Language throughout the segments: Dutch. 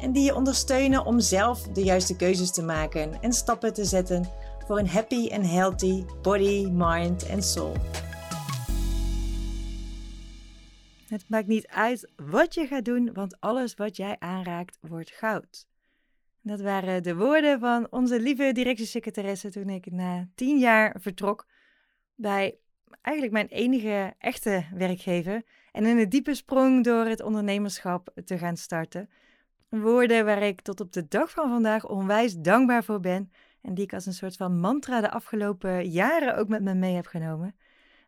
en die je ondersteunen om zelf de juiste keuzes te maken en stappen te zetten voor een happy en healthy body, mind en soul. Het maakt niet uit wat je gaat doen, want alles wat jij aanraakt wordt goud. Dat waren de woorden van onze lieve directiesecretaresse toen ik na tien jaar vertrok bij eigenlijk mijn enige echte werkgever en in een diepe sprong door het ondernemerschap te gaan starten. Woorden waar ik tot op de dag van vandaag onwijs dankbaar voor ben en die ik als een soort van mantra de afgelopen jaren ook met me mee heb genomen.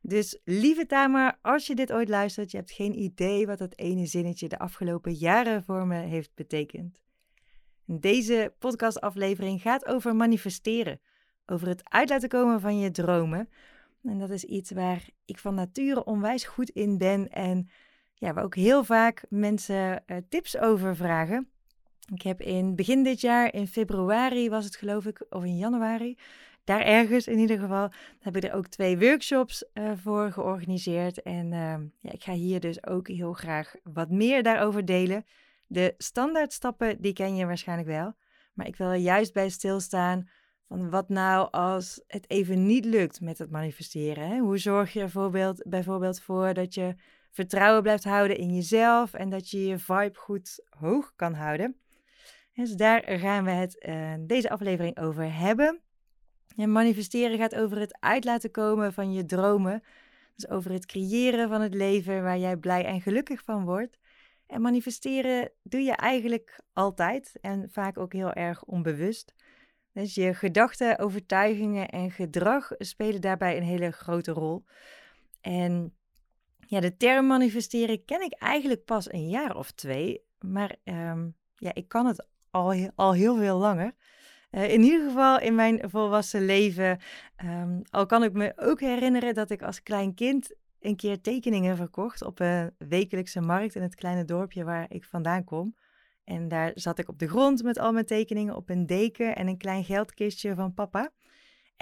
Dus lieve Tamar, als je dit ooit luistert, je hebt geen idee wat dat ene zinnetje de afgelopen jaren voor me heeft betekend. Deze podcastaflevering gaat over manifesteren, over het uit laten komen van je dromen. En dat is iets waar ik van nature onwijs goed in ben en ja, waar ook heel vaak mensen uh, tips over vragen. Ik heb in begin dit jaar, in februari was het geloof ik, of in januari, daar ergens in ieder geval, heb ik er ook twee workshops uh, voor georganiseerd. En uh, ja, ik ga hier dus ook heel graag wat meer daarover delen. De standaardstappen, die ken je waarschijnlijk wel. Maar ik wil er juist bij stilstaan van wat nou als het even niet lukt met het manifesteren. Hè? Hoe zorg je bijvoorbeeld, bijvoorbeeld voor dat je vertrouwen blijft houden in jezelf en dat je je vibe goed hoog kan houden. Dus daar gaan we het uh, deze aflevering over hebben. En manifesteren gaat over het uit laten komen van je dromen. Dus over het creëren van het leven waar jij blij en gelukkig van wordt. En manifesteren doe je eigenlijk altijd en vaak ook heel erg onbewust. Dus je gedachten, overtuigingen en gedrag spelen daarbij een hele grote rol. En ja, de term manifesteren ken ik eigenlijk pas een jaar of twee. Maar um, ja, ik kan het al, al heel veel langer. Uh, in ieder geval in mijn volwassen leven. Um, al kan ik me ook herinneren dat ik als klein kind een keer tekeningen verkocht op een wekelijkse markt in het kleine dorpje waar ik vandaan kom. En daar zat ik op de grond met al mijn tekeningen op een deken en een klein geldkistje van papa.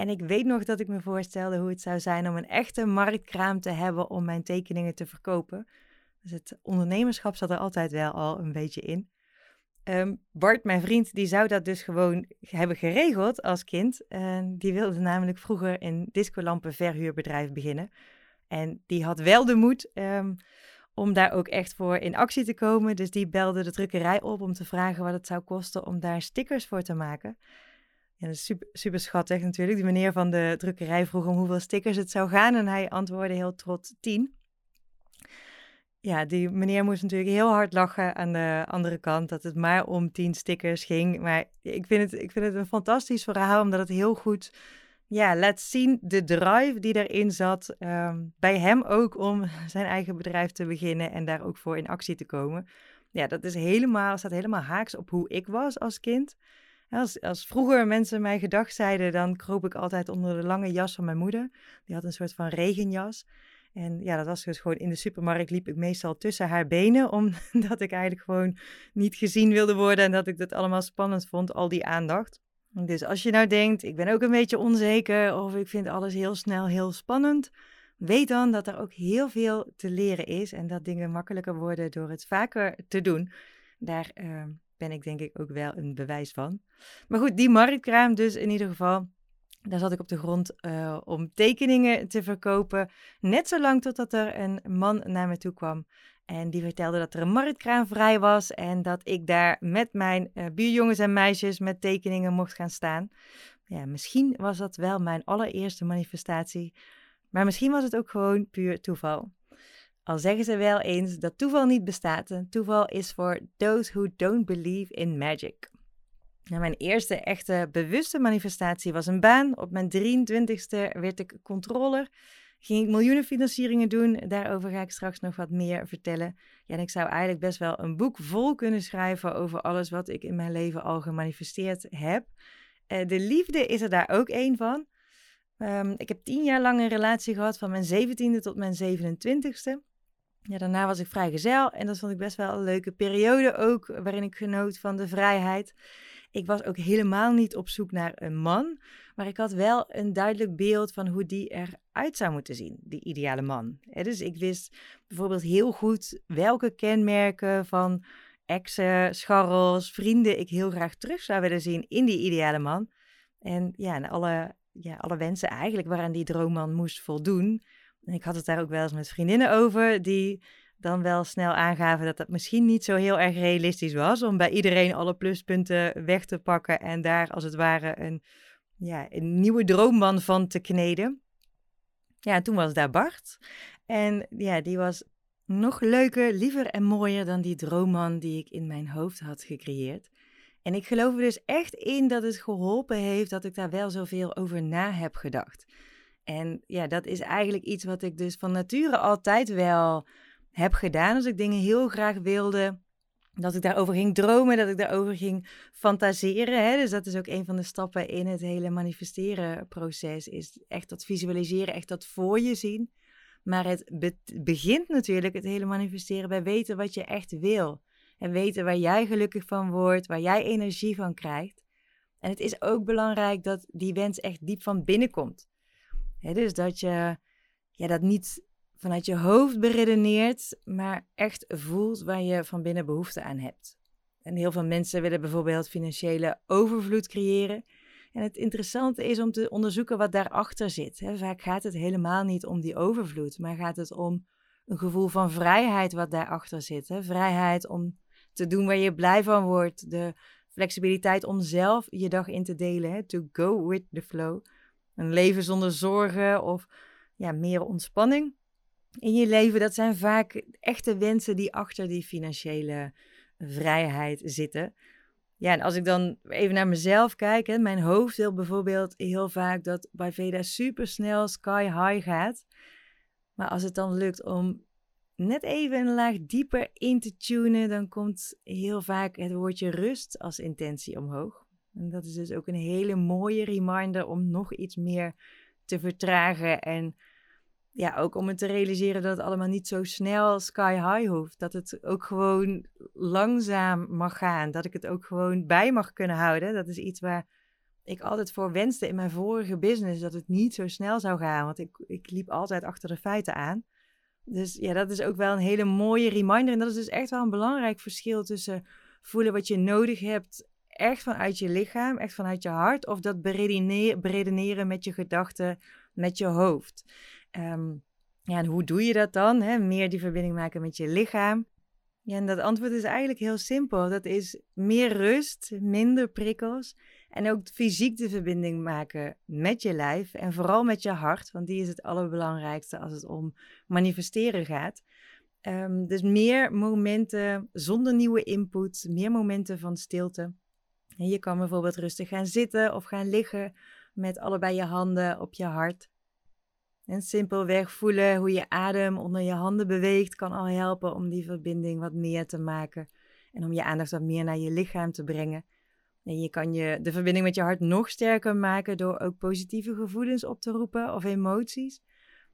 En ik weet nog dat ik me voorstelde hoe het zou zijn om een echte marktkraam te hebben om mijn tekeningen te verkopen. Dus het ondernemerschap zat er altijd wel al een beetje in. Um, Bart, mijn vriend, die zou dat dus gewoon hebben geregeld als kind. Die wilde namelijk vroeger een discolampenverhuurbedrijf beginnen. En die had wel de moed um, om daar ook echt voor in actie te komen. Dus die belde de drukkerij op om te vragen wat het zou kosten om daar stickers voor te maken. Ja, dat is super, super schattig natuurlijk. Die meneer van de drukkerij vroeg om hoeveel stickers het zou gaan. En hij antwoordde heel trots 10 ja, die meneer moest natuurlijk heel hard lachen aan de andere kant dat het maar om tien stickers ging. Maar ik vind het, ik vind het een fantastisch verhaal, omdat het heel goed ja, laat zien de drive die erin zat. Ehm, bij hem ook om zijn eigen bedrijf te beginnen en daar ook voor in actie te komen. Ja, dat is helemaal, staat helemaal haaks op hoe ik was als kind. Als, als vroeger mensen mij gedag zeiden, dan kroop ik altijd onder de lange jas van mijn moeder. Die had een soort van regenjas. En ja, dat was dus gewoon in de supermarkt liep ik meestal tussen haar benen, omdat ik eigenlijk gewoon niet gezien wilde worden en dat ik dat allemaal spannend vond, al die aandacht. Dus als je nou denkt, ik ben ook een beetje onzeker of ik vind alles heel snel heel spannend, weet dan dat er ook heel veel te leren is en dat dingen makkelijker worden door het vaker te doen. Daar uh, ben ik denk ik ook wel een bewijs van. Maar goed, die marktkraam dus in ieder geval. Daar zat ik op de grond uh, om tekeningen te verkopen. Net zolang totdat er een man naar me toe kwam. En die vertelde dat er een marktkraan vrij was. En dat ik daar met mijn uh, buurjongens en meisjes met tekeningen mocht gaan staan. Ja, misschien was dat wel mijn allereerste manifestatie. Maar misschien was het ook gewoon puur toeval. Al zeggen ze wel eens dat toeval niet bestaat. toeval is voor those who don't believe in magic. Nou, mijn eerste echte bewuste manifestatie was een baan. Op mijn 23ste werd ik controller ging ik miljoenenfinancieringen doen. Daarover ga ik straks nog wat meer vertellen. Ja, en ik zou eigenlijk best wel een boek vol kunnen schrijven over alles wat ik in mijn leven al gemanifesteerd heb. Uh, de liefde is er daar ook één van. Um, ik heb tien jaar lang een relatie gehad, van mijn zeventiende tot mijn 27ste. Ja, daarna was ik vrijgezel en dat vond ik best wel een leuke periode ook, waarin ik genoot van de vrijheid. Ik was ook helemaal niet op zoek naar een man, maar ik had wel een duidelijk beeld van hoe die eruit zou moeten zien, die ideale man. dus ik wist bijvoorbeeld heel goed welke kenmerken van exen, scharrels, vrienden ik heel graag terug zou willen zien in die ideale man. En ja, alle, ja, alle wensen eigenlijk waaraan die droomman moest voldoen. Ik had het daar ook wel eens met vriendinnen over, die dan wel snel aangaven dat dat misschien niet zo heel erg realistisch was om bij iedereen alle pluspunten weg te pakken en daar als het ware een, ja, een nieuwe droomman van te kneden. Ja, toen was daar Bart. En ja, die was nog leuker, liever en mooier dan die droomman die ik in mijn hoofd had gecreëerd. En ik geloof er dus echt in dat het geholpen heeft dat ik daar wel zoveel over na heb gedacht. En ja, dat is eigenlijk iets wat ik dus van nature altijd wel heb gedaan. Als ik dingen heel graag wilde, dat ik daarover ging dromen, dat ik daarover ging fantaseren. Hè? Dus dat is ook een van de stappen in het hele manifesteren proces. Is echt dat visualiseren, echt dat voor je zien. Maar het begint natuurlijk, het hele manifesteren, bij weten wat je echt wil. En weten waar jij gelukkig van wordt, waar jij energie van krijgt. En het is ook belangrijk dat die wens echt diep van binnen komt. Dus dat je ja, dat niet vanuit je hoofd beredeneert, maar echt voelt waar je van binnen behoefte aan hebt. En heel veel mensen willen bijvoorbeeld financiële overvloed creëren. En het interessante is om te onderzoeken wat daarachter zit. Vaak gaat het helemaal niet om die overvloed, maar gaat het om een gevoel van vrijheid wat daarachter zit. Vrijheid om te doen waar je blij van wordt. De flexibiliteit om zelf je dag in te delen. To go with the flow. Een leven zonder zorgen of ja, meer ontspanning in je leven, dat zijn vaak echte wensen die achter die financiële vrijheid zitten. Ja, en als ik dan even naar mezelf kijk, hè, mijn hoofd wil bijvoorbeeld heel vaak dat bij Veda super snel sky high gaat. Maar als het dan lukt om net even een laag dieper in te tunen, dan komt heel vaak het woordje rust als intentie omhoog. En dat is dus ook een hele mooie reminder om nog iets meer te vertragen en ja, ook om het te realiseren dat het allemaal niet zo snel sky high hoeft. Dat het ook gewoon langzaam mag gaan. Dat ik het ook gewoon bij mag kunnen houden. Dat is iets waar ik altijd voor wenste in mijn vorige business. Dat het niet zo snel zou gaan. Want ik, ik liep altijd achter de feiten aan. Dus ja, dat is ook wel een hele mooie reminder. En dat is dus echt wel een belangrijk verschil tussen voelen wat je nodig hebt. Echt vanuit je lichaam, echt vanuit je hart. Of dat beredeneren met je gedachten, met je hoofd. Ehm, ja, en hoe doe je dat dan? Hè? Meer die verbinding maken met je lichaam. Ja, en dat antwoord is eigenlijk heel simpel. Dat is meer rust, minder prikkels. En ook fysiek de verbinding maken met je lijf. En vooral met je hart, want die is het allerbelangrijkste als het om manifesteren gaat. Um, dus meer momenten zonder nieuwe input, meer momenten van stilte. En je kan bijvoorbeeld rustig gaan zitten of gaan liggen met allebei je handen op je hart. En simpelweg voelen hoe je adem onder je handen beweegt kan al helpen om die verbinding wat meer te maken. En om je aandacht wat meer naar je lichaam te brengen. En je kan je, de verbinding met je hart nog sterker maken door ook positieve gevoelens op te roepen of emoties.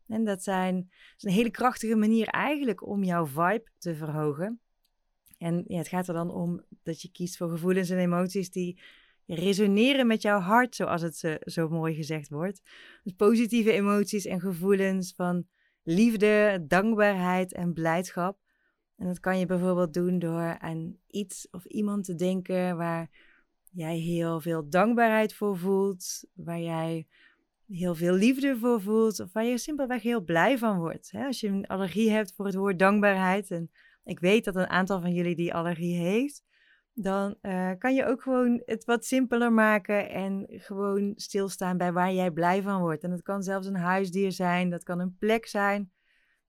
En dat, zijn, is een hele krachtige manier eigenlijk om jouw vibe te verhogen. En ja, het gaat er dan om dat je kiest voor gevoelens en emoties die resoneren met jouw hart, zoals het zo mooi gezegd wordt. Dus positieve emoties en gevoelens van liefde, dankbaarheid en blijdschap. En dat kan je bijvoorbeeld doen door aan iets of iemand te denken waar jij heel veel dankbaarheid voor voelt, waar jij heel veel liefde voor voelt, of waar je simpelweg heel blij van wordt. Als je een allergie hebt voor het woord dankbaarheid, en ik weet dat een aantal van jullie die allergie heeft, dan uh, kan je ook gewoon het wat simpeler maken en gewoon stilstaan bij waar jij blij van wordt. En dat kan zelfs een huisdier zijn, dat kan een plek zijn,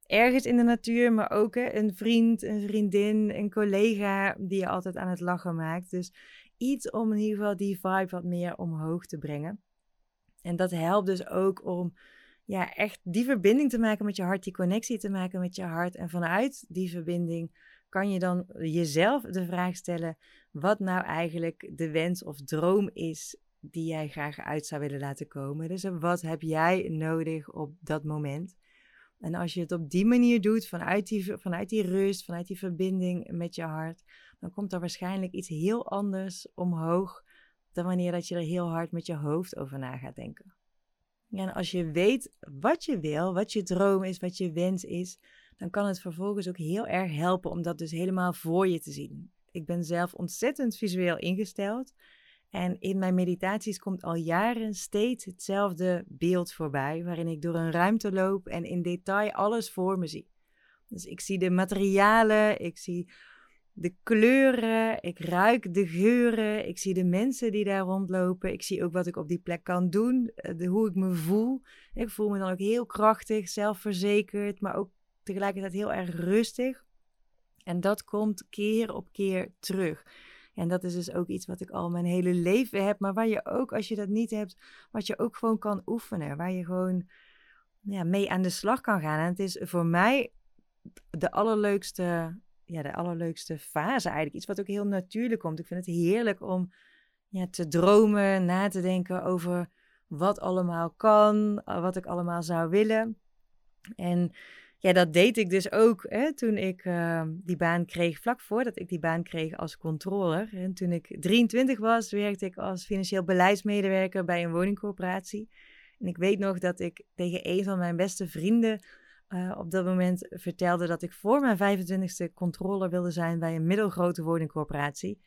ergens in de natuur, maar ook een vriend, een vriendin, een collega die je altijd aan het lachen maakt. Dus iets om in ieder geval die vibe wat meer omhoog te brengen. En dat helpt dus ook om ja, echt die verbinding te maken met je hart, die connectie te maken met je hart. En vanuit die verbinding kan je dan jezelf de vraag stellen: wat nou eigenlijk de wens of droom is die jij graag uit zou willen laten komen. Dus wat heb jij nodig op dat moment? En als je het op die manier doet, vanuit die, vanuit die rust, vanuit die verbinding met je hart, dan komt er waarschijnlijk iets heel anders omhoog dan wanneer dat je er heel hard met je hoofd over na gaat denken. En als je weet wat je wil, wat je droom is, wat je wens is, dan kan het vervolgens ook heel erg helpen om dat dus helemaal voor je te zien. Ik ben zelf ontzettend visueel ingesteld. En in mijn meditaties komt al jaren steeds hetzelfde beeld voorbij, waarin ik door een ruimte loop en in detail alles voor me zie. Dus ik zie de materialen, ik zie de kleuren, ik ruik de geuren, ik zie de mensen die daar rondlopen, ik zie ook wat ik op die plek kan doen, eh, de, hoe ik me voel. Ik voel me dan ook heel krachtig, zelfverzekerd, maar ook tegelijkertijd heel erg rustig. En dat komt keer op keer terug. En dat is dus ook iets wat ik al mijn hele leven heb, maar waar je ook, als je dat niet hebt, wat je ook gewoon kan oefenen. Waar je gewoon ja, mee aan de slag kan gaan. En het is voor mij de allerleukste, ja, de allerleukste fase eigenlijk. Iets wat ook heel natuurlijk komt. Ik vind het heerlijk om ja, te dromen, na te denken over wat allemaal kan, wat ik allemaal zou willen. En ja, dat deed ik dus ook hè, toen ik uh, die baan kreeg, vlak voordat ik die baan kreeg als controller. En toen ik 23 was, werkte ik als financieel beleidsmedewerker bij een woningcorporatie. En ik weet nog dat ik tegen een van mijn beste vrienden uh, op dat moment vertelde dat ik voor mijn 25ste controller wilde zijn bij een middelgrote woningcorporatie.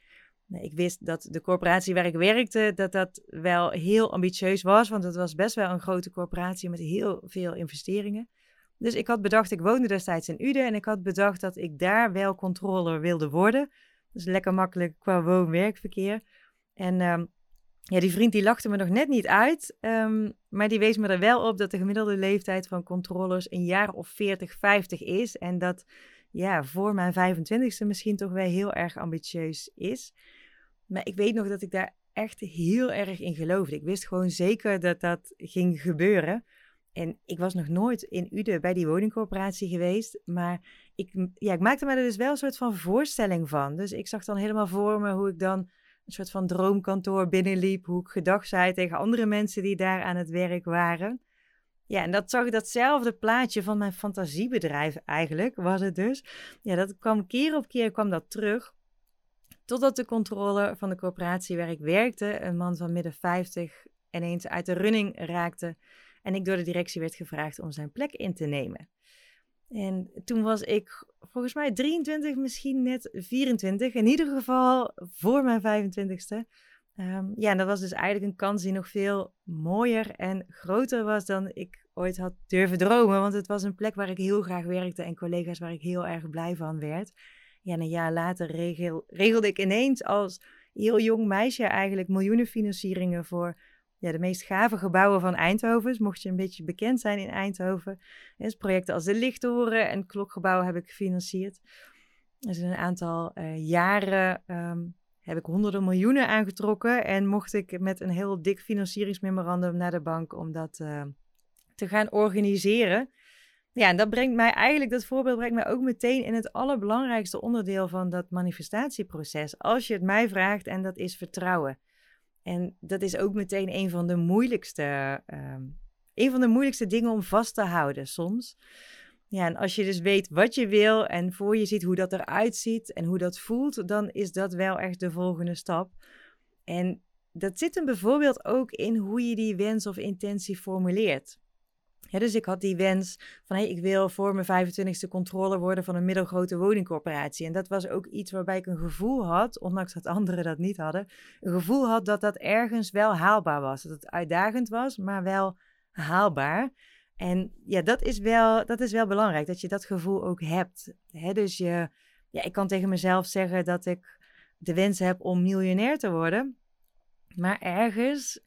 Ik wist dat de corporatie waar ik werkte, dat dat wel heel ambitieus was, want het was best wel een grote corporatie met heel veel investeringen. Dus ik had bedacht, ik woonde destijds in Uden en ik had bedacht dat ik daar wel controller wilde worden. Dus lekker makkelijk qua woon-werkverkeer. En um, ja, die vriend die lachte me nog net niet uit, um, maar die wees me er wel op dat de gemiddelde leeftijd van controllers een jaar of 40, 50 is. En dat ja, voor mijn 25ste misschien toch wel heel erg ambitieus is. Maar ik weet nog dat ik daar echt heel erg in geloofde. Ik wist gewoon zeker dat dat ging gebeuren. En ik was nog nooit in Uden bij die woningcorporatie geweest. Maar ik, ja, ik maakte me er dus wel een soort van voorstelling van. Dus ik zag dan helemaal voor me hoe ik dan een soort van droomkantoor binnenliep. Hoe ik gedag zei tegen andere mensen die daar aan het werk waren. Ja, en dat zag datzelfde plaatje van mijn fantasiebedrijf eigenlijk, was het dus. Ja, dat kwam keer op keer kwam dat terug. Totdat de controller van de corporatie waar ik werkte, een man van midden 50, ineens uit de running raakte en ik door de directie werd gevraagd om zijn plek in te nemen. En toen was ik volgens mij 23, misschien net 24. In ieder geval voor mijn 25ste. Um, ja, en dat was dus eigenlijk een kans die nog veel mooier en groter was dan ik ooit had durven dromen. Want het was een plek waar ik heel graag werkte en collega's waar ik heel erg blij van werd. Ja, en een jaar later regel, regelde ik ineens als heel jong meisje eigenlijk miljoenen financieringen voor ja, de meest gave gebouwen van Eindhoven. Dus mocht je een beetje bekend zijn in Eindhoven. Dus projecten als de Lichttoren en Klokgebouw heb ik gefinancierd. Dus in een aantal uh, jaren um, heb ik honderden miljoenen aangetrokken. En mocht ik met een heel dik financieringsmemorandum naar de bank om dat uh, te gaan organiseren. Ja, en dat brengt mij eigenlijk, dat voorbeeld brengt mij ook meteen in het allerbelangrijkste onderdeel van dat manifestatieproces. Als je het mij vraagt, en dat is vertrouwen. En dat is ook meteen een van de moeilijkste, um, een van de moeilijkste dingen om vast te houden soms. Ja, en als je dus weet wat je wil en voor je ziet hoe dat eruit ziet en hoe dat voelt, dan is dat wel echt de volgende stap. En dat zit hem bijvoorbeeld ook in hoe je die wens of intentie formuleert dus ik had die wens van hey, ik wil voor mijn 25ste controller worden van een middelgrote woningcorporatie. En dat was ook iets waarbij ik een gevoel had, ondanks dat anderen dat niet hadden, een gevoel had dat dat ergens wel haalbaar was. Dat het uitdagend was, maar wel haalbaar. En ja, dat is wel, dat is wel belangrijk, dat je dat gevoel ook hebt. dus je, ja, ik kan tegen mezelf zeggen dat ik de wens heb om miljonair te worden. Maar ergens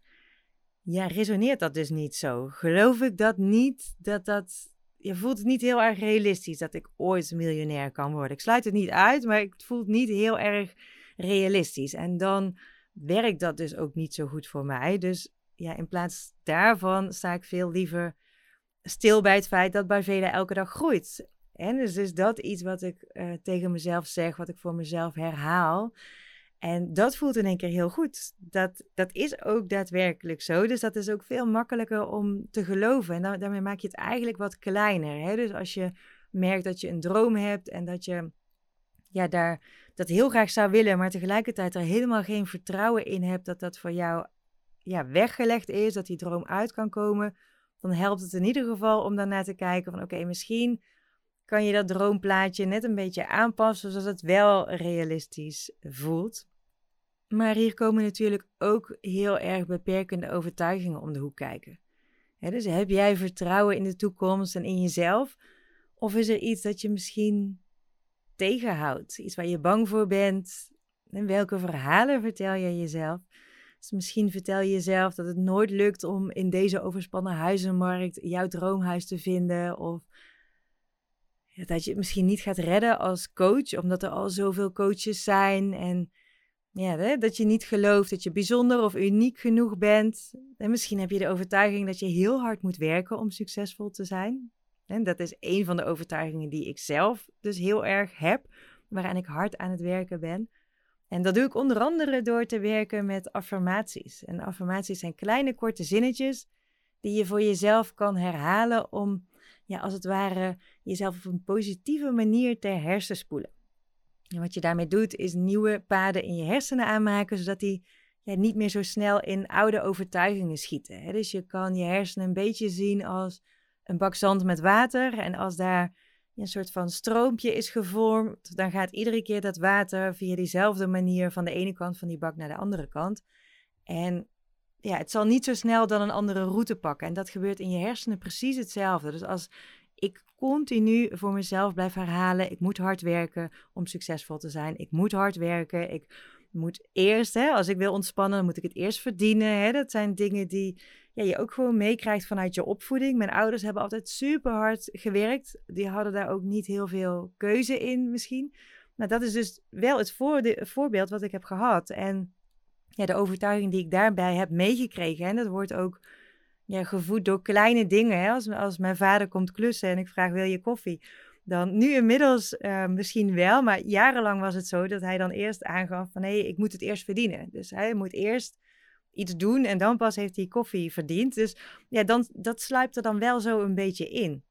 ja, resoneert dat dus niet zo? Geloof ik dat niet, dat dat... Je voelt het niet heel erg realistisch dat ik ooit miljonair kan worden. Ik sluit het niet uit, maar ik voel het niet heel erg realistisch. En dan werkt dat dus ook niet zo goed voor mij. Dus ja, in plaats daarvan sta ik veel liever stil bij het feit dat Vela elke dag groeit. En dus is dat iets wat ik eh, tegen mezelf zeg, wat ik voor mezelf herhaal. En dat voelt in één keer heel goed. Dat, dat is ook daadwerkelijk zo. Dus dat is ook veel makkelijker om te geloven. En daarmee maak je het eigenlijk wat kleiner. Hè? Dus als je merkt dat je een droom hebt en dat je ja, daar dat heel graag zou willen, maar tegelijkertijd er helemaal geen vertrouwen in hebt dat dat voor jou ja, weggelegd is, dat die droom uit kan komen, dan helpt het in ieder geval om daarnaar te kijken van oké, misschien kan je dat droomplaatje net een beetje aanpassen zodat het wel realistisch voelt. Maar hier komen natuurlijk ook heel erg beperkende overtuigingen om de hoek kijken. dus heb jij vertrouwen in de toekomst en in jezelf? Of is er iets dat je misschien tegenhoudt? Iets waar je bang voor bent? En welke verhalen vertel je jezelf? Dus misschien vertel je jezelf dat het nooit lukt om in deze overspannen huizenmarkt jouw droomhuis te vinden. Of dat je het misschien niet gaat redden als coach, omdat er al zoveel coaches zijn. En ja, dat je niet gelooft dat je bijzonder of uniek genoeg bent. En misschien heb je de overtuiging dat je heel hard moet werken om succesvol te zijn. En dat is een van de overtuigingen die ik zelf dus heel erg heb, waaraan ik hard aan het werken ben. En dat doe ik onder andere door te werken met affirmaties. En affirmaties zijn kleine korte zinnetjes die je voor jezelf kan herhalen om, ja, als het ware, jezelf op een positieve manier te hersenspoelen. En wat je daarmee doet, is nieuwe paden in je hersenen aanmaken, zodat die niet meer zo snel in oude overtuigingen schieten. Hè? Dus je kan je hersenen een beetje zien als een bak zand met water. En als daar een soort van stroompje is gevormd, dan gaat iedere keer dat water via diezelfde manier van de ene kant van die bak naar de andere kant. En ja, het zal niet zo snel dan een andere route pakken. En dat gebeurt in je hersenen precies hetzelfde. Dus als ik continu voor mezelf blijf herhalen: ik moet hard werken om succesvol te zijn. Ik moet hard werken. Ik moet eerst, hè, als ik wil ontspannen, moet ik het eerst verdienen. Hè. Dat zijn dingen die ja, je ook gewoon meekrijgt vanuit je opvoeding. Mijn ouders hebben altijd super hard gewerkt. Die hadden daar ook niet heel veel keuze in misschien. Maar dat is dus wel het voorbeeld wat ik heb gehad. En ja, de overtuiging die ik daarbij heb meegekregen. En dat wordt ook ja, gevoed door kleine dingen. Hè? Als, als mijn vader komt klussen en ik vraag, wil je koffie? Dan nu inmiddels uh, misschien wel, maar jarenlang was het zo dat hij dan eerst aangaf van hé, ik moet het eerst verdienen. Dus hij moet eerst iets doen en dan pas heeft hij koffie verdiend. Dus ja, dan, dat sluipt er dan wel zo een beetje in.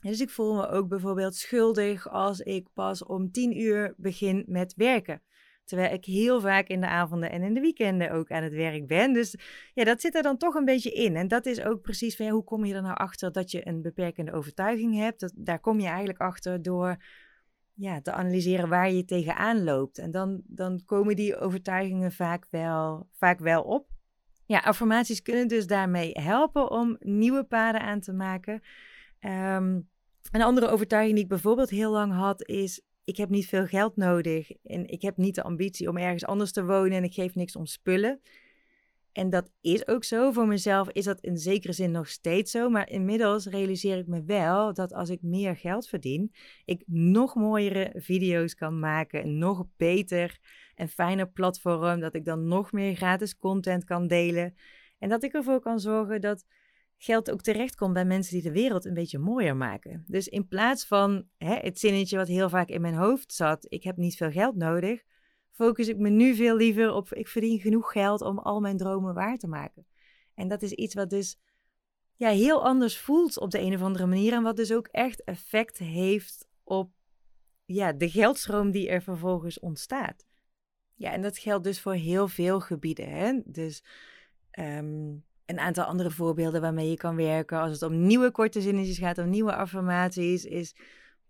Dus ik voel me ook bijvoorbeeld schuldig als ik pas om tien uur begin met werken. Terwijl ik heel vaak in de avonden en in de weekenden ook aan het werk ben. Dus ja, dat zit er dan toch een beetje in. En dat is ook precies van ja, hoe kom je er nou achter dat je een beperkende overtuiging hebt? Dat, daar kom je eigenlijk achter door ja, te analyseren waar je tegenaan loopt. En dan, dan komen die overtuigingen vaak wel, vaak wel op. Ja, affirmaties kunnen dus daarmee helpen om nieuwe paden aan te maken. Ehm, een andere overtuiging die ik bijvoorbeeld heel lang had is: ik heb niet veel geld nodig en ik heb niet de ambitie om ergens anders te wonen en ik geef niks om spullen. En dat is ook zo. Voor mezelf is dat in zekere zin nog steeds zo. Maar inmiddels realiseer ik me wel dat als ik meer geld verdien, ik nog mooiere video's kan maken. Een nog beter en fijner platform. Dat ik dan nog meer gratis content kan delen. En dat ik ervoor kan zorgen dat geld ook terechtkomt bij mensen die de wereld een beetje mooier maken. Dus in plaats van hè, het zinnetje wat heel vaak in mijn hoofd zat: ik heb niet veel geld nodig focus ik me nu veel liever op ik verdien genoeg geld om al mijn dromen waar te maken. En dat is iets wat dus ja, heel anders voelt op de een of andere manier en wat dus ook echt effect heeft op ja, de geldstroom die er vervolgens ontstaat. Ja, en dat geldt dus voor heel veel gebieden. Hè? Dus ehm, een aantal andere voorbeelden waarmee je kan werken als het om nieuwe korte zinnetjes gaat, om nieuwe affirmaties, is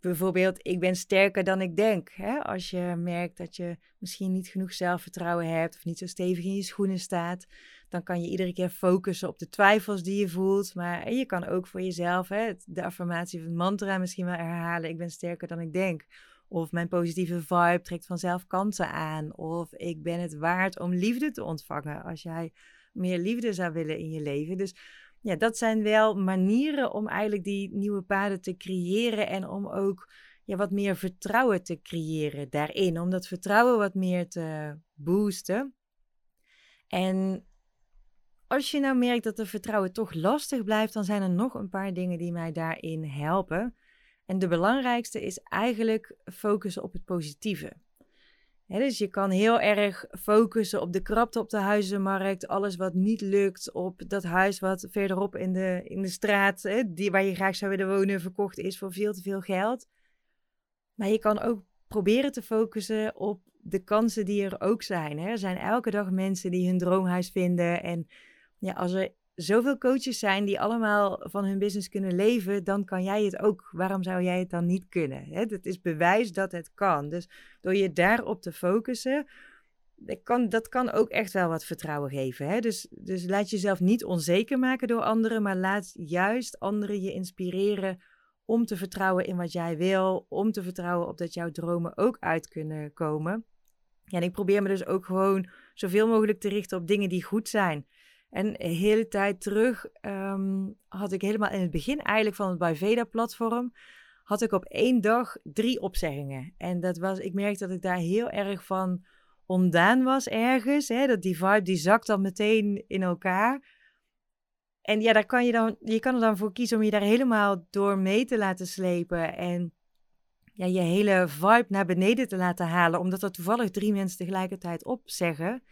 Bijvoorbeeld, ik ben sterker dan ik denk. Hè? Als je merkt dat je misschien niet genoeg zelfvertrouwen hebt of niet zo stevig in je schoenen staat, dan kan je iedere keer focussen op de twijfels die je voelt. Maar je kan ook voor jezelf hè, de affirmatie van het mantra misschien wel herhalen: Ik ben sterker dan ik denk. Of mijn positieve vibe trekt vanzelf kansen aan. Of ik ben het waard om liefde te ontvangen als jij meer liefde zou willen in je leven. Dus ja, dat zijn wel manieren om eigenlijk die nieuwe paden te creëren en om ook ja, wat meer vertrouwen te creëren daarin. Om dat vertrouwen wat meer te boosten. En als je nou merkt dat het vertrouwen toch lastig blijft, dan zijn er nog een paar dingen die mij daarin helpen. En de belangrijkste is eigenlijk focussen op het positieve. Dus je kan heel erg focussen op de krapte op de huizenmarkt, alles wat niet lukt, op dat huis wat verderop in de, in de straat, die, waar je graag zou willen wonen, verkocht is voor veel te veel geld. Maar je kan ook proberen te focussen op de kansen die er ook zijn. Er zijn elke dag mensen die hun droomhuis vinden. En ja, als er zoveel coaches zijn die allemaal van hun business kunnen leven, dan kan jij het ook. Waarom zou jij het dan niet kunnen? Het is bewijs dat het kan. Dus door je daarop te focussen, dat kan, dat kan ook echt wel wat vertrouwen geven. Hè? Dus, dus laat jezelf niet onzeker maken door anderen, maar laat juist anderen je inspireren om te vertrouwen in wat jij wil, om te vertrouwen op dat jouw dromen ook uit kunnen komen. Ja, en ik probeer me dus ook gewoon zoveel mogelijk te richten op dingen die goed zijn. En de hele tijd terug ehm, had ik helemaal in het begin eigenlijk van het Biveda-platform, had ik op één dag drie opzeggingen. En dat was, ik merkte dat ik daar heel erg van ontdaan was ergens. Hè? Dat die vibe die zakt dan meteen in elkaar. En ja, daar kan je, dan, je kan er dan voor kiezen om je daar helemaal door mee te laten slepen. En ja, je hele vibe naar beneden te laten halen. Omdat er toevallig drie mensen tegelijkertijd opzeggen.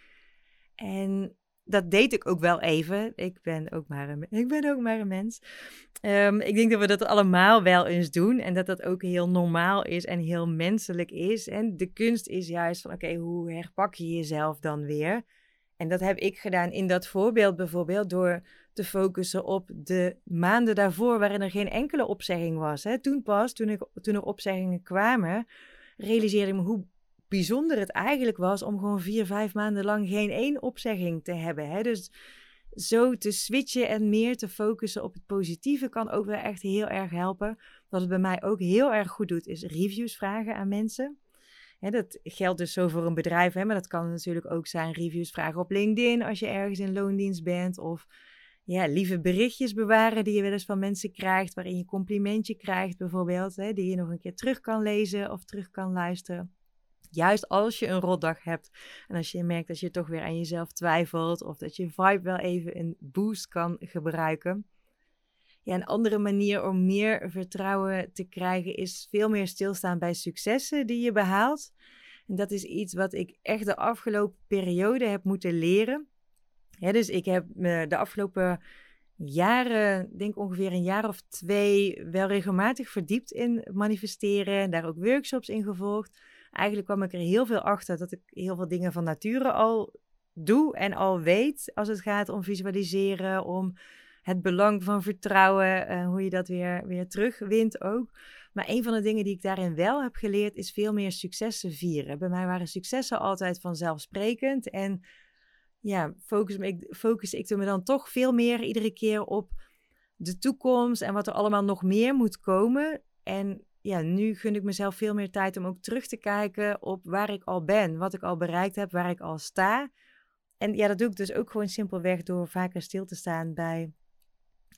En dat deed ik ook wel even. Ik ben ook maar een, ik ben ook maar een mens. Ehm, ik denk dat we dat allemaal wel eens doen. En dat dat ook heel normaal is en heel menselijk is. En de kunst is juist van, oké, hoe herpak je jezelf dan weer? En dat heb ik gedaan in dat voorbeeld bijvoorbeeld door te focussen op de maanden daarvoor waarin er geen enkele opzegging was. Hè. Toen pas, toen, ik, toen er opzeggingen kwamen, realiseerde ik me hoe bijzonder het eigenlijk was om gewoon vier, vijf maanden lang geen één opzegging te hebben. Hè. Dus zo te switchen en meer te focussen op het positieve kan ook wel echt heel erg helpen. Wat het bij mij ook heel erg goed doet, is reviews vragen aan mensen. Hè, dat geldt dus zo voor een bedrijf, hè, maar dat kan natuurlijk ook zijn reviews vragen op LinkedIn als je ergens in loondienst bent. Of ja, lieve berichtjes bewaren die je wel eens van mensen krijgt, waarin je complimentje krijgt bijvoorbeeld, hè, die je nog een keer terug kan lezen of terug kan luisteren. Juist als je een rotdag hebt en als je merkt dat je toch weer aan jezelf twijfelt of dat je vibe wel even een boost kan gebruiken. Ja, een andere manier om meer vertrouwen te krijgen is veel meer stilstaan bij successen die je behaalt. En dat is iets wat ik echt de afgelopen periode heb moeten leren. Dus ik heb me de afgelopen jaren, denk ongeveer een jaar of twee, wel regelmatig verdiept in manifesteren. En daar ook workshops in gevolgd. Eigenlijk kwam ik er heel veel achter dat ik heel veel dingen van nature al doe en al weet als het gaat om visualiseren, om het belang van vertrouwen, uh, hoe je dat weer, weer terugwint ook. Maar een van de dingen die ik daarin wel heb geleerd is veel meer successen vieren. Bij mij waren successen altijd vanzelfsprekend en ja, focus, ik, focus ik me dan toch veel meer iedere keer op de toekomst en wat er allemaal nog meer moet komen. En ja, nu gun ik mezelf veel meer tijd om ook terug te kijken op waar ik al ben, wat ik al bereikt heb, waar ik al sta. En ja, dat doe ik dus ook gewoon simpelweg door vaker stil te staan bij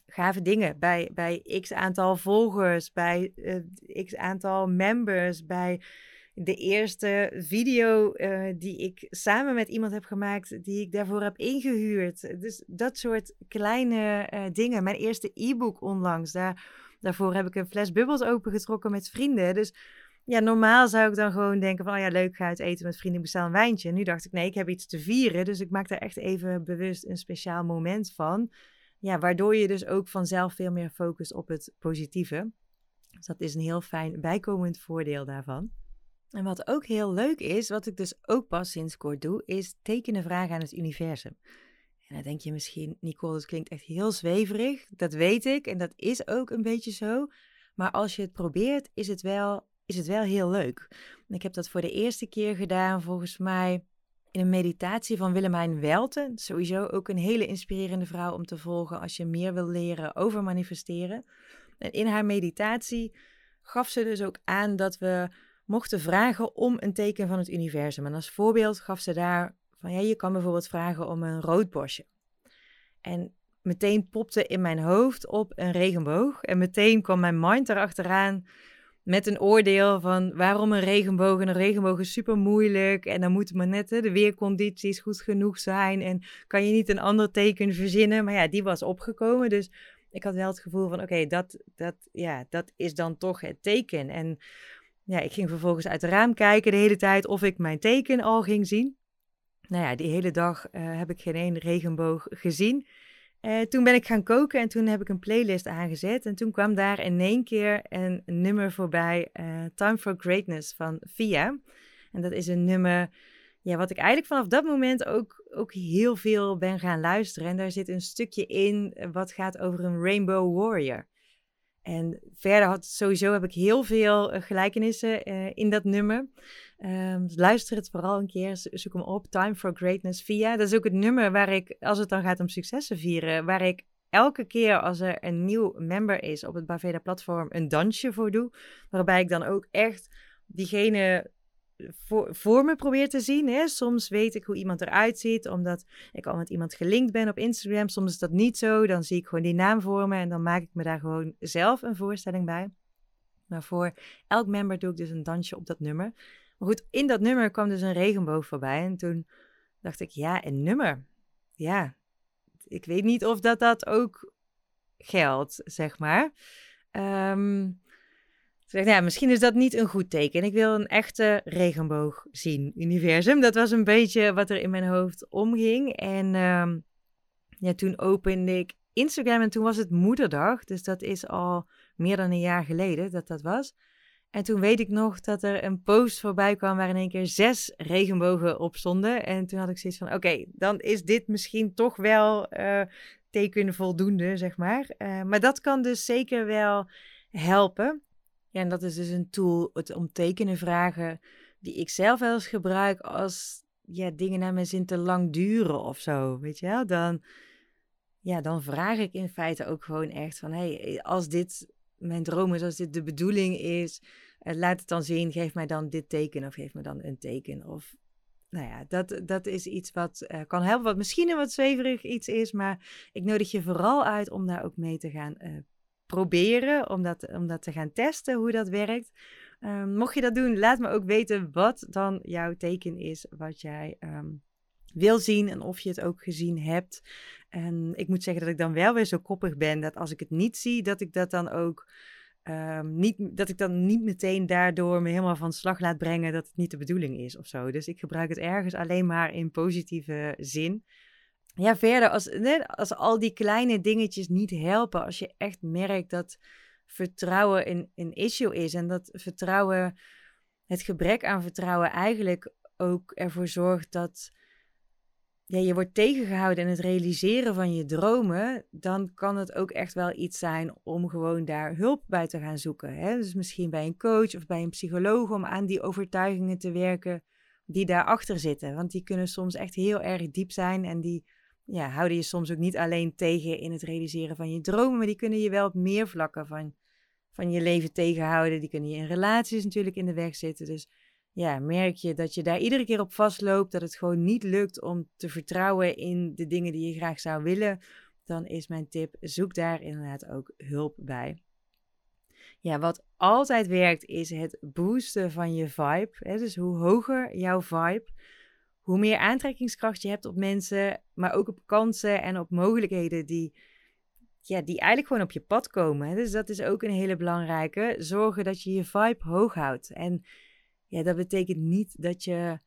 gave dingen. Bij, bij x aantal volgers, bij uh, x aantal members, bij de eerste video uh, die ik samen met iemand heb gemaakt, die ik daarvoor heb ingehuurd. Dus dat soort kleine uh, dingen. Mijn eerste e-book onlangs, daar, daarvoor heb ik een fles bubbels opengetrokken met vrienden. Dus ja, normaal zou ik dan gewoon denken van, oh ja, leuk, ga uit eten met vrienden, bestel een wijntje. Nu dacht ik, nee, ik heb iets te vieren. Dus ik maak daar echt even bewust een speciaal moment van. Ja, waardoor je dus ook vanzelf veel meer focust op het positieve. Dus dat is een heel fijn bijkomend voordeel daarvan. En wat ook heel leuk is, wat ik dus ook pas sinds kort doe, is tekenen vragen aan het universum. En dan denk je misschien, Nicole, dat klinkt echt heel zweverig. Dat weet ik en dat is ook een beetje zo. Maar als je het probeert, is het wel, is het wel heel leuk. Ik heb dat voor de eerste keer gedaan, volgens mij in een meditatie van Willemijn Welten. Sowieso ook een hele inspirerende vrouw om te volgen als je meer wil leren over manifesteren. En in haar meditatie gaf ze dus ook aan dat we mochten vragen om een teken van het universum. En als voorbeeld gaf ze daar van ja, je kan bijvoorbeeld vragen om een rood bosje. En meteen popte in mijn hoofd op een regenboog. En meteen kwam mijn mind erachteraan met een oordeel van waarom een regenboog. En een regenboog is super moeilijk. En dan moeten maar net de weercondities goed genoeg zijn. En kan je niet een ander teken verzinnen. Maar ja, die was opgekomen. Dus ik had wel het gevoel van oké, dat, dat, ja, dat is dan toch het teken. En ja, ik ging vervolgens uit het raam kijken de hele tijd of ik mijn teken al ging zien. Nou ja, die hele dag uh, heb ik geen één regenboog gezien. Uh, toen ben ik gaan koken en toen heb ik een playlist aangezet. En toen kwam daar in één keer een nummer voorbij, uh, Time for Greatness van Via. En dat is een nummer ja, wat ik eigenlijk vanaf dat moment ook, ook heel veel ben gaan luisteren. En daar zit een stukje in wat gaat over een Rainbow Warrior. En verder had sowieso heb ik heel veel uh, gelijkenissen uh, in dat nummer. Um, luister het vooral een keer, zoek hem op. Time for Greatness via. Dat is ook het nummer waar ik, als het dan gaat om successen vieren, waar ik elke keer als er een nieuw member is op het Baveda platform een dansje voor doe. Waarbij ik dan ook echt diegene voor, me probeer te zien. Hè. Soms weet ik hoe iemand eruit ziet, omdat ik al met iemand gelinkt ben op Instagram. Soms is dat niet zo. Dan zie ik gewoon die naam voor me en dan maak ik me daar gewoon zelf een voorstelling bij. Maar voor elk member doe ik dus een dansje op dat nummer. Maar goed, in dat nummer kwam dus een regenboog voorbij. En toen dacht ik, ja, een nummer. Ja, ik weet niet of dat dat ook geldt, zeg maar. Um, dus ja, misschien is dat niet een goed teken. Ik wil een echte regenboog zien, universum. Dat was een beetje wat er in mijn hoofd omging. En um, ja, toen opende ik Instagram en toen was het moederdag. Dus dat is al meer dan een jaar geleden dat dat was. En toen weet ik nog dat er een post voorbij kwam waar in één keer zes regenbogen op stonden. En toen had ik zoiets van, oké, dan is dit misschien toch wel uh, teken voldoende, zeg maar. Uh, maar dat kan dus zeker wel helpen. Ja, en dat is dus een tool, het om tekenen vragen, die ik zelf wel eens gebruik als ja, dingen naar mijn zin te lang duren of zo, weet je wel. Dan, ja, dan vraag ik in feite ook gewoon echt van, hey, als dit mijn droom is, als dit de bedoeling is, uh, laat het dan zien, geef mij dan dit teken of geef me dan een teken. Of, nou ja, dat, dat is iets wat uh, kan helpen, wat misschien een wat zweverig iets is, maar ik nodig je vooral uit om daar ook mee te gaan uh, proberen, om dat, om dat te gaan testen, hoe dat werkt. Um, mocht je dat doen, laat me ook weten wat dan jouw teken is, wat jij um, wil zien en of je het ook gezien hebt. En ik moet zeggen dat ik dan wel weer zo koppig ben dat als ik het niet zie, dat ik dat dan ook um, niet, dat ik dan niet meteen daardoor me helemaal van slag laat brengen dat het niet de bedoeling is of zo. Dus ik gebruik het ergens alleen maar in positieve zin ja, verder, als, als al die kleine dingetjes niet helpen, als je echt merkt dat vertrouwen een, een issue is en dat vertrouwen, het gebrek aan vertrouwen eigenlijk ook ervoor zorgt dat ja, je wordt tegengehouden in het realiseren van je dromen, dan kan het ook echt wel iets zijn om gewoon daar hulp bij te gaan zoeken. Hè? Dus misschien bij een coach of bij een psycholoog om aan die overtuigingen te werken die daarachter zitten. Want die kunnen soms echt heel erg diep zijn en die ja, houden je soms ook niet alleen tegen in het realiseren van je dromen, maar die kunnen je wel op meer vlakken van, van je leven tegenhouden. Die kunnen je in relaties natuurlijk in de weg zitten. Dus ja, merk je dat je daar iedere keer op vastloopt, dat het gewoon niet lukt om te vertrouwen in de dingen die je graag zou willen, dan is mijn tip: zoek daar inderdaad ook hulp bij. Ja, wat altijd werkt is het boosten van je vibe. Hè? Dus hoe hoger jouw vibe, hoe meer aantrekkingskracht je hebt op mensen, maar ook op kansen en op mogelijkheden die, ja, die eigenlijk gewoon op je pad komen. Dus dat is ook een hele belangrijke. Zorgen dat je je vibe hoog houdt. En ja, dat betekent niet dat je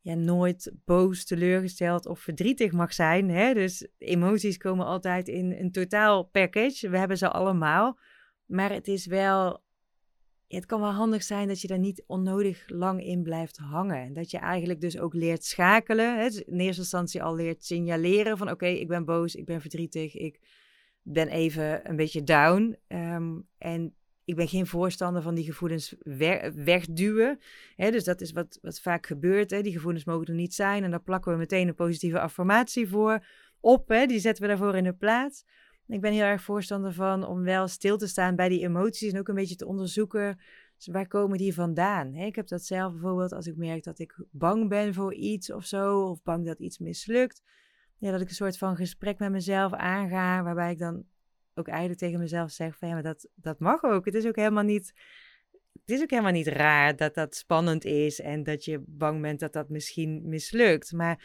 ja, nooit boos, teleurgesteld of verdrietig mag zijn. Hè? Dus emoties komen altijd in een totaal package. We hebben ze allemaal. Maar het is wel het kan wel handig zijn dat je daar niet onnodig lang in blijft hangen. Dat je eigenlijk dus ook leert schakelen. Hè? Dus in eerste instantie al leert signaleren van oké, ik ben boos, ik ben verdrietig, ik ben even een beetje down. Um, en ik ben geen voorstander van die gevoelens wegduwen. Hè? Dus dat is wat, wat vaak gebeurt. Hè? Die gevoelens mogen er niet zijn. En dan plakken we meteen een positieve affirmatie voor op. Hè? Die zetten we daarvoor in de plaats. Ik ben heel erg voorstander van om wel stil te staan bij die emoties en ook een beetje te onderzoeken. Dus waar komen die vandaan? ik heb dat zelf bijvoorbeeld als ik merk dat ik bang ben voor iets of zo, of bang dat iets mislukt. Ja, dat ik een soort van gesprek met mezelf aanga, waarbij ik dan ook eigenlijk tegen mezelf zeg van ja, maar dat, dat mag ook. Het is ook helemaal niet het is ook helemaal niet raar dat dat spannend is en dat je bang bent dat dat misschien mislukt. Maar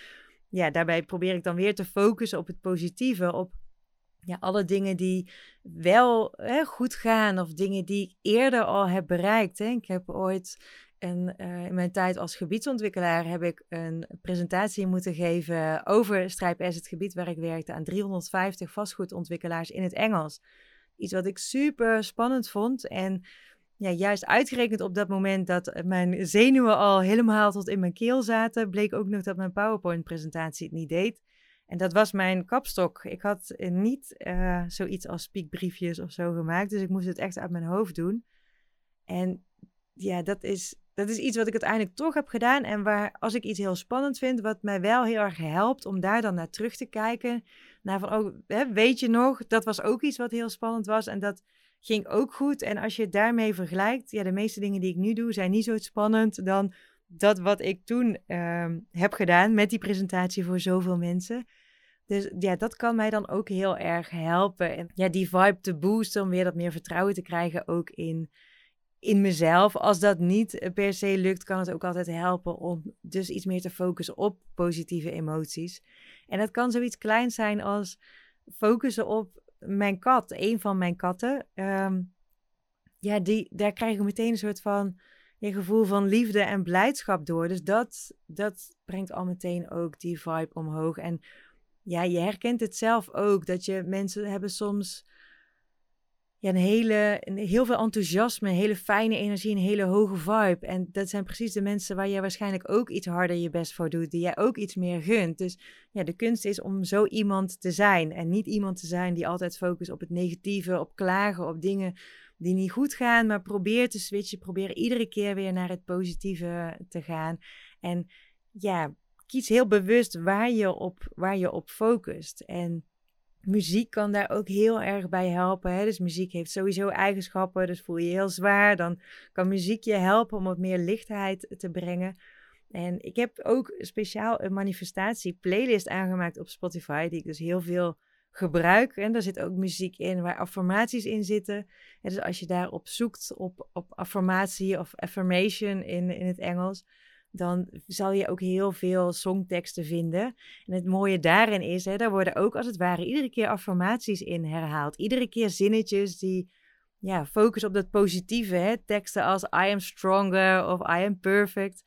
ja, daarbij probeer ik dan weer te focussen op het positieve, op ja, alle dingen die wel hè, goed gaan of dingen die ik eerder al heb bereikt. Hè. Ik heb ooit een, uh, in mijn tijd als gebiedsontwikkelaar heb ik een presentatie moeten geven over Stripe S, het gebied waar ik werkte, aan 350 vastgoedontwikkelaars in het Engels. Iets wat ik super spannend vond en ja, juist uitgerekend op dat moment dat mijn zenuwen al helemaal tot in mijn keel zaten, bleek ook nog dat mijn PowerPoint-presentatie het niet deed. En dat was mijn kapstok. Ik had niet uh, zoiets als spiekbriefjes of zo gemaakt, dus ik moest het echt uit mijn hoofd doen. En ja, dat is, dat is iets wat ik uiteindelijk toch heb gedaan. En waar, als ik iets heel spannend vind, wat mij wel heel erg helpt om daar dan naar terug te kijken. Naar van, oh, weet je nog, dat was ook iets wat heel spannend was. En dat ging ook goed. En als je het daarmee vergelijkt, ja, de meeste dingen die ik nu doe zijn niet zo spannend dan dat wat ik toen ehm, heb gedaan met die presentatie voor zoveel mensen. Dus ja, dat kan mij dan ook heel erg helpen. En ja, die vibe te boosten om weer dat meer vertrouwen te krijgen ook in, in mezelf. Als dat niet per se lukt, kan het ook altijd helpen om dus iets meer te focussen op positieve emoties. En dat kan zoiets klein zijn als focussen op mijn kat, een van mijn katten, ehm, ja, die, daar krijg ik meteen een soort van je gevoel van liefde en blijdschap door. Dus dat, dat brengt al meteen ook die vibe omhoog. En ja, je herkent het zelf ook, dat je mensen hebben soms ja, een hele, heel veel enthousiasme, een hele fijne energie, een hele hoge vibe. En dat zijn precies de mensen waar jij waarschijnlijk ook iets harder je best voor doet, die jij ook iets meer gunt. Dus ja, de kunst is om zo iemand te zijn en niet iemand te zijn die altijd focust op het negatieve, op klagen, op dingen die niet goed gaan, maar probeer te switchen, probeer iedere keer weer naar het positieve te gaan. En ja, kies heel bewust waar je op, waar je op focust. En muziek kan daar ook heel erg bij helpen. Hè? Dus muziek heeft sowieso eigenschappen, dus voel je heel zwaar. Dan kan muziek je helpen om wat meer lichtheid te brengen. En ik heb ook speciaal een manifestatie playlist aangemaakt op Spotify, die ik dus heel veel gebruik. En daar zit ook muziek in waar affirmaties in zitten. En dus als je daarop zoekt op, op affirmatie of affirmation in, in het Engels, dan zal je ook heel veel songteksten vinden. En het mooie daarin is, hè, daar worden ook als het ware iedere keer affirmaties in herhaald. Iedere keer zinnetjes die ja, focussen op dat positieve. Hè? Teksten als I am stronger of I am perfect.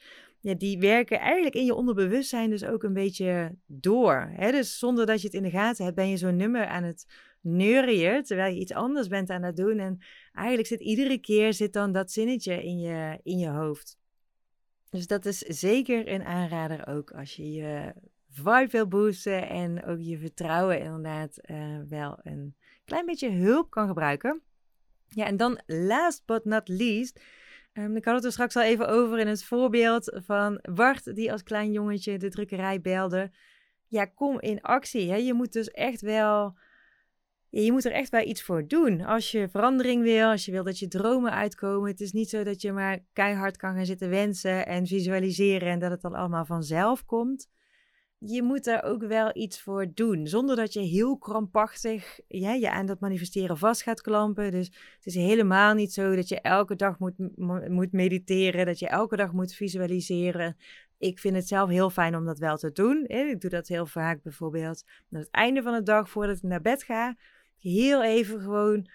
Die werken eigenlijk in je onderbewustzijn dus ook een beetje door. Hè? Dus zonder dat je het in de gaten hebt, ben je zo'n nummer aan het neurien, terwijl je iets anders bent aan het doen. En eigenlijk zit iedere keer zit dan dat zinnetje in je, in je hoofd. Dus dat is zeker een aanrader ook als je je vibe wil boosten en ook je vertrouwen inderdaad uh, wel een klein beetje hulp kan gebruiken. Ja, en dan last but not least, um, ik had het er straks al even over in het voorbeeld van Bart die als klein jongetje de drukkerij belde. Ja, kom in actie. Hè? Je moet dus echt wel je moet er echt wel iets voor doen. Als je verandering wil, als je wil dat je dromen uitkomen. Het is niet zo dat je maar keihard kan gaan zitten wensen en visualiseren en dat het dan allemaal vanzelf komt. Je moet er ook wel iets voor doen, zonder dat je heel krampachtig ja, je aan dat manifesteren vast gaat klampen. Dus het is helemaal niet zo dat je elke dag moet, moet mediteren, dat je elke dag moet visualiseren. Ik vind het zelf heel fijn om dat wel te doen. Ik doe dat heel vaak bijvoorbeeld aan het einde van de dag voordat ik naar bed ga heel even gewoon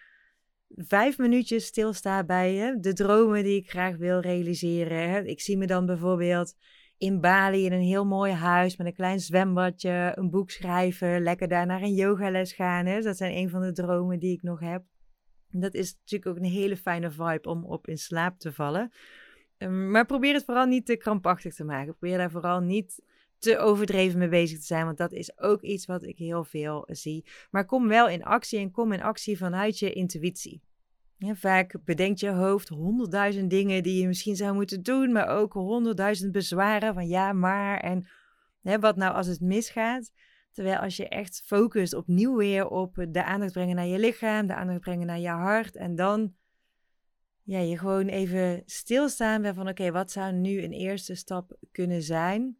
vijf minuutjes stilsta bij de dromen die ik graag wil realiseren. Ik zie me dan bijvoorbeeld in Bali in een heel mooi huis met een klein zwembadje, een boek schrijven, lekker daar naar een yogales gaan. Hè. Dat zijn een van de dromen die ik nog heb. Dat is natuurlijk ook een hele fijne vibe om op in slaap te vallen. Ehm, maar probeer het vooral niet te krampachtig te maken. Probeer daar vooral niet te overdreven mee bezig te zijn. Want dat is ook iets wat ik heel veel zie. Maar kom wel in actie en kom in actie vanuit je intuïtie. Vaak bedenkt je hoofd honderdduizend dingen die je misschien zou moeten doen, maar ook honderdduizend bezwaren van ja, maar en wat nou als het misgaat. Terwijl als je echt focust opnieuw weer op de aandacht brengen naar je lichaam, de aandacht brengen naar je hart en dan ja, je gewoon even stilstaan bij van oké, wat zou nu een eerste stap kunnen zijn?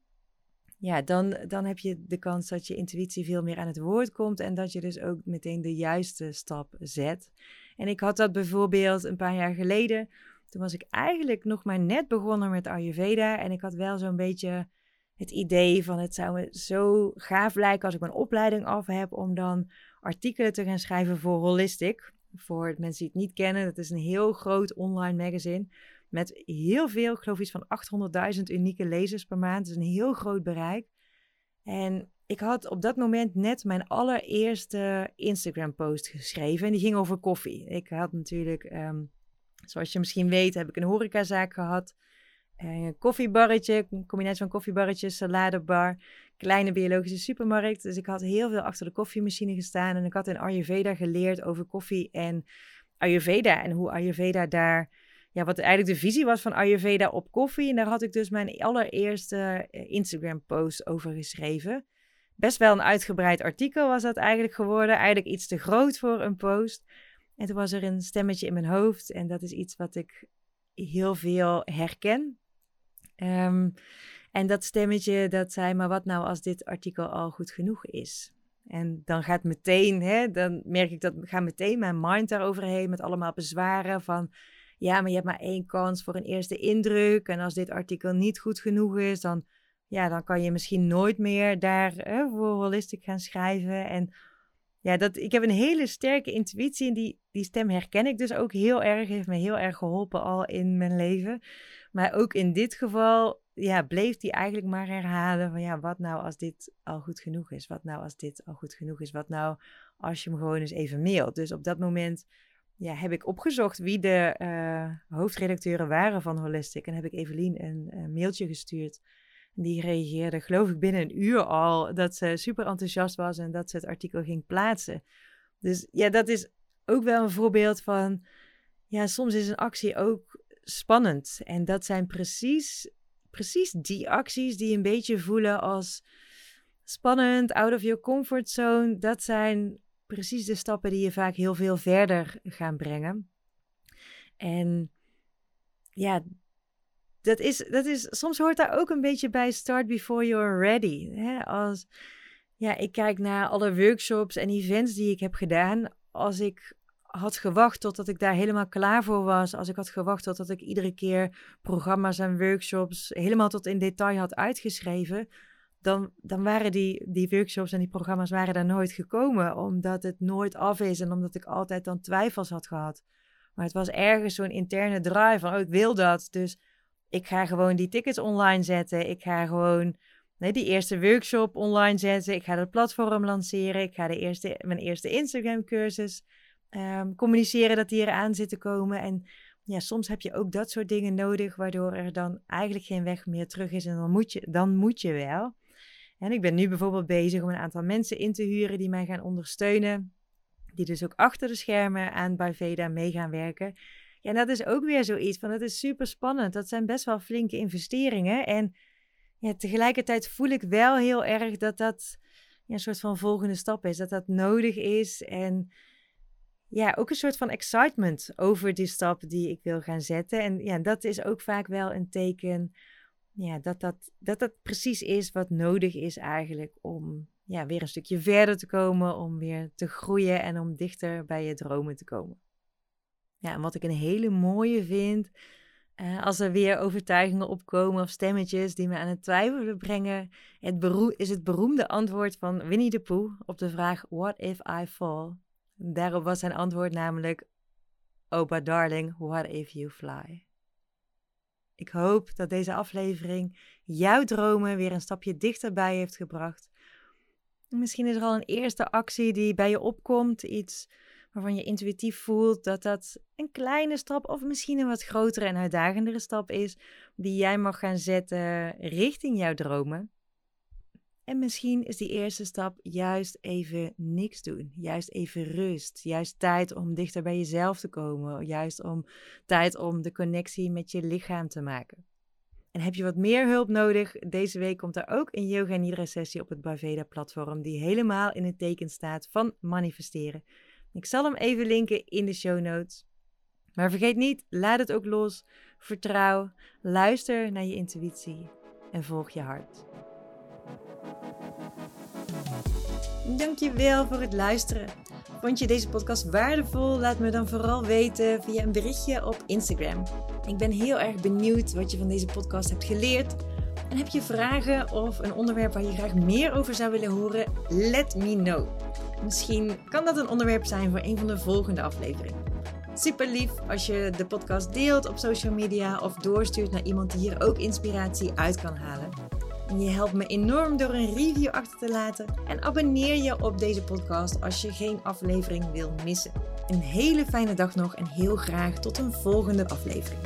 ja, dan, dan heb je de kans dat je intuïtie veel meer aan het woord komt en dat je dus ook meteen de juiste stap zet. En ik had dat bijvoorbeeld een paar jaar geleden. Toen was ik eigenlijk nog maar net begonnen met Ayurveda en ik had wel zo'n beetje het idee van het zou me zo gaaf lijken als ik mijn opleiding af heb om dan artikelen te gaan schrijven voor Holistic. Voor mensen die het niet kennen, dat is een heel groot online magazine met heel veel, ik geloof iets van 800.000 unieke lezers per maand. Dus een heel groot bereik. En ik had op dat moment net mijn allereerste Instagram-post geschreven. En die ging over koffie. Ik had natuurlijk, um, zoals je misschien weet, heb ik een horecazaak gehad. Een koffiebarretje, een combinatie van koffiebarretje, saladebar, kleine biologische supermarkt. Dus ik had heel veel achter de koffiemachine gestaan. En ik had in Ayurveda geleerd over koffie en Ayurveda. En hoe Ayurveda daar ja, wat eigenlijk de visie was van Ayurveda op koffie. En daar had ik dus mijn allereerste eh, Instagram-post over geschreven. Best wel een uitgebreid artikel was dat eigenlijk geworden. Eigenlijk iets te groot voor een post. En toen was er een stemmetje in mijn hoofd. En dat is iets wat ik heel veel herken. Ehm, en dat stemmetje dat zei, maar wat nou als dit artikel al goed genoeg is? En dan gaat meteen, hè, dan merk ik dat, gaat meteen mijn mind daaroverheen met allemaal bezwaren van ja, maar je hebt maar één kans voor een eerste indruk. En als dit artikel niet goed genoeg is, dan, ja, dan kan je misschien nooit meer daar hè, voor holistisch gaan schrijven. En ja, dat, ik heb een hele sterke intuïtie en die, die stem herken ik dus ook heel erg. Heeft me heel erg geholpen al in mijn leven. Maar ook in dit geval ja, bleef die eigenlijk maar herhalen van ja, wat nou als dit al goed genoeg is? Wat nou als dit al goed genoeg is? Wat nou als je hem gewoon eens even mailt? Dus op dat moment ja, heb ik opgezocht wie de uh, hoofdredacteuren waren van Holistic. En heb ik Evelien een, mailtje gestuurd. Die reageerde, geloof ik, binnen een uur al dat ze super enthousiast was en dat ze het artikel ging plaatsen. Dus ja, dat is ook wel een voorbeeld van, ja, soms is een actie ook spannend. En dat zijn precies, precies die acties die een beetje voelen als spannend, out of your comfort zone. Dat zijn precies de stappen die je vaak heel veel verder gaan brengen. En ja, dat is, dat is, soms hoort daar ook een beetje bij start before you're ready. Hè? Als, ja, ik kijk naar alle workshops en events die ik heb gedaan. Als ik had gewacht totdat ik daar helemaal klaar voor was. Als ik had gewacht totdat ik iedere keer programma's en workshops helemaal tot in detail had uitgeschreven dan, dan waren die, die workshops en die programma's waren daar nooit gekomen. Omdat het nooit af is en omdat ik altijd dan twijfels had gehad. Maar het was ergens zo'n interne drive van, oh, ik wil dat. Dus ik ga gewoon die tickets online zetten. Ik ga gewoon die eerste workshop online zetten. Ik ga het platform lanceren. Ik ga de eerste, mijn eerste Instagram cursus um, communiceren dat die eraan zit te komen. En ja, soms heb je ook dat soort dingen nodig, waardoor er dan eigenlijk geen weg meer terug is. En dan moet je, dan moet je wel. En ik ben nu bijvoorbeeld bezig om een aantal mensen in te huren die mij gaan ondersteunen. Die dus ook achter de schermen aan Biveda mee gaan werken. Ja, en dat is ook weer zoiets van, dat is super spannend. Dat zijn best wel flinke investeringen. En ja, tegelijkertijd voel ik wel heel erg dat dat een soort van volgende stap is. Dat dat nodig is. En ja, ook een soort van excitement over die stap die ik wil gaan zetten. En ja, dat is ook vaak wel een teken ja, dat, dat, dat dat precies is wat nodig is eigenlijk om ja, weer een stukje verder te komen, om weer te groeien en om dichter bij je dromen te komen. Ja, wat ik een hele mooie vind, als er weer overtuigingen opkomen of stemmetjes die me aan het twijfelen brengen, het is het beroemde antwoord van Winnie de Pooh op de vraag What if I fall? Daarop was zijn antwoord namelijk, Opa darling, what if you fly? Ik hoop dat deze aflevering jouw dromen weer een stapje dichterbij heeft gebracht. Misschien is er al een eerste actie die bij je opkomt, iets waarvan je intuïtief voelt dat dat een kleine stap of misschien een wat grotere en uitdagendere stap is, die jij mag gaan zetten richting jouw dromen. En misschien is die eerste stap juist even niks doen. Juist even rust. Juist tijd om dichter bij jezelf te komen. Juist om tijd om de connectie met je lichaam te maken. En heb je wat meer hulp nodig? Deze week komt er ook een yoga nidra sessie op het Baveda platform die helemaal in het teken staat van manifesteren. Ik zal hem even linken in de show notes. Maar vergeet niet, laat het ook los. Vertrouw, luister naar je intuïtie en volg je hart. Dankjewel voor het luisteren. Vond je deze podcast waardevol? Laat me dan vooral weten via een berichtje op Instagram. Ik ben heel erg benieuwd wat je van deze podcast hebt geleerd. En heb je vragen of een onderwerp waar je graag meer over zou willen horen? Let me know. Misschien kan dat een onderwerp zijn voor een van de volgende afleveringen. Super lief als je de podcast deelt op social media of doorstuurt naar iemand die hier ook inspiratie uit kan halen. En je helpt me enorm door een review achter te laten en abonneer je op deze podcast als je geen aflevering wil missen. Een hele fijne dag nog en heel graag tot een volgende aflevering.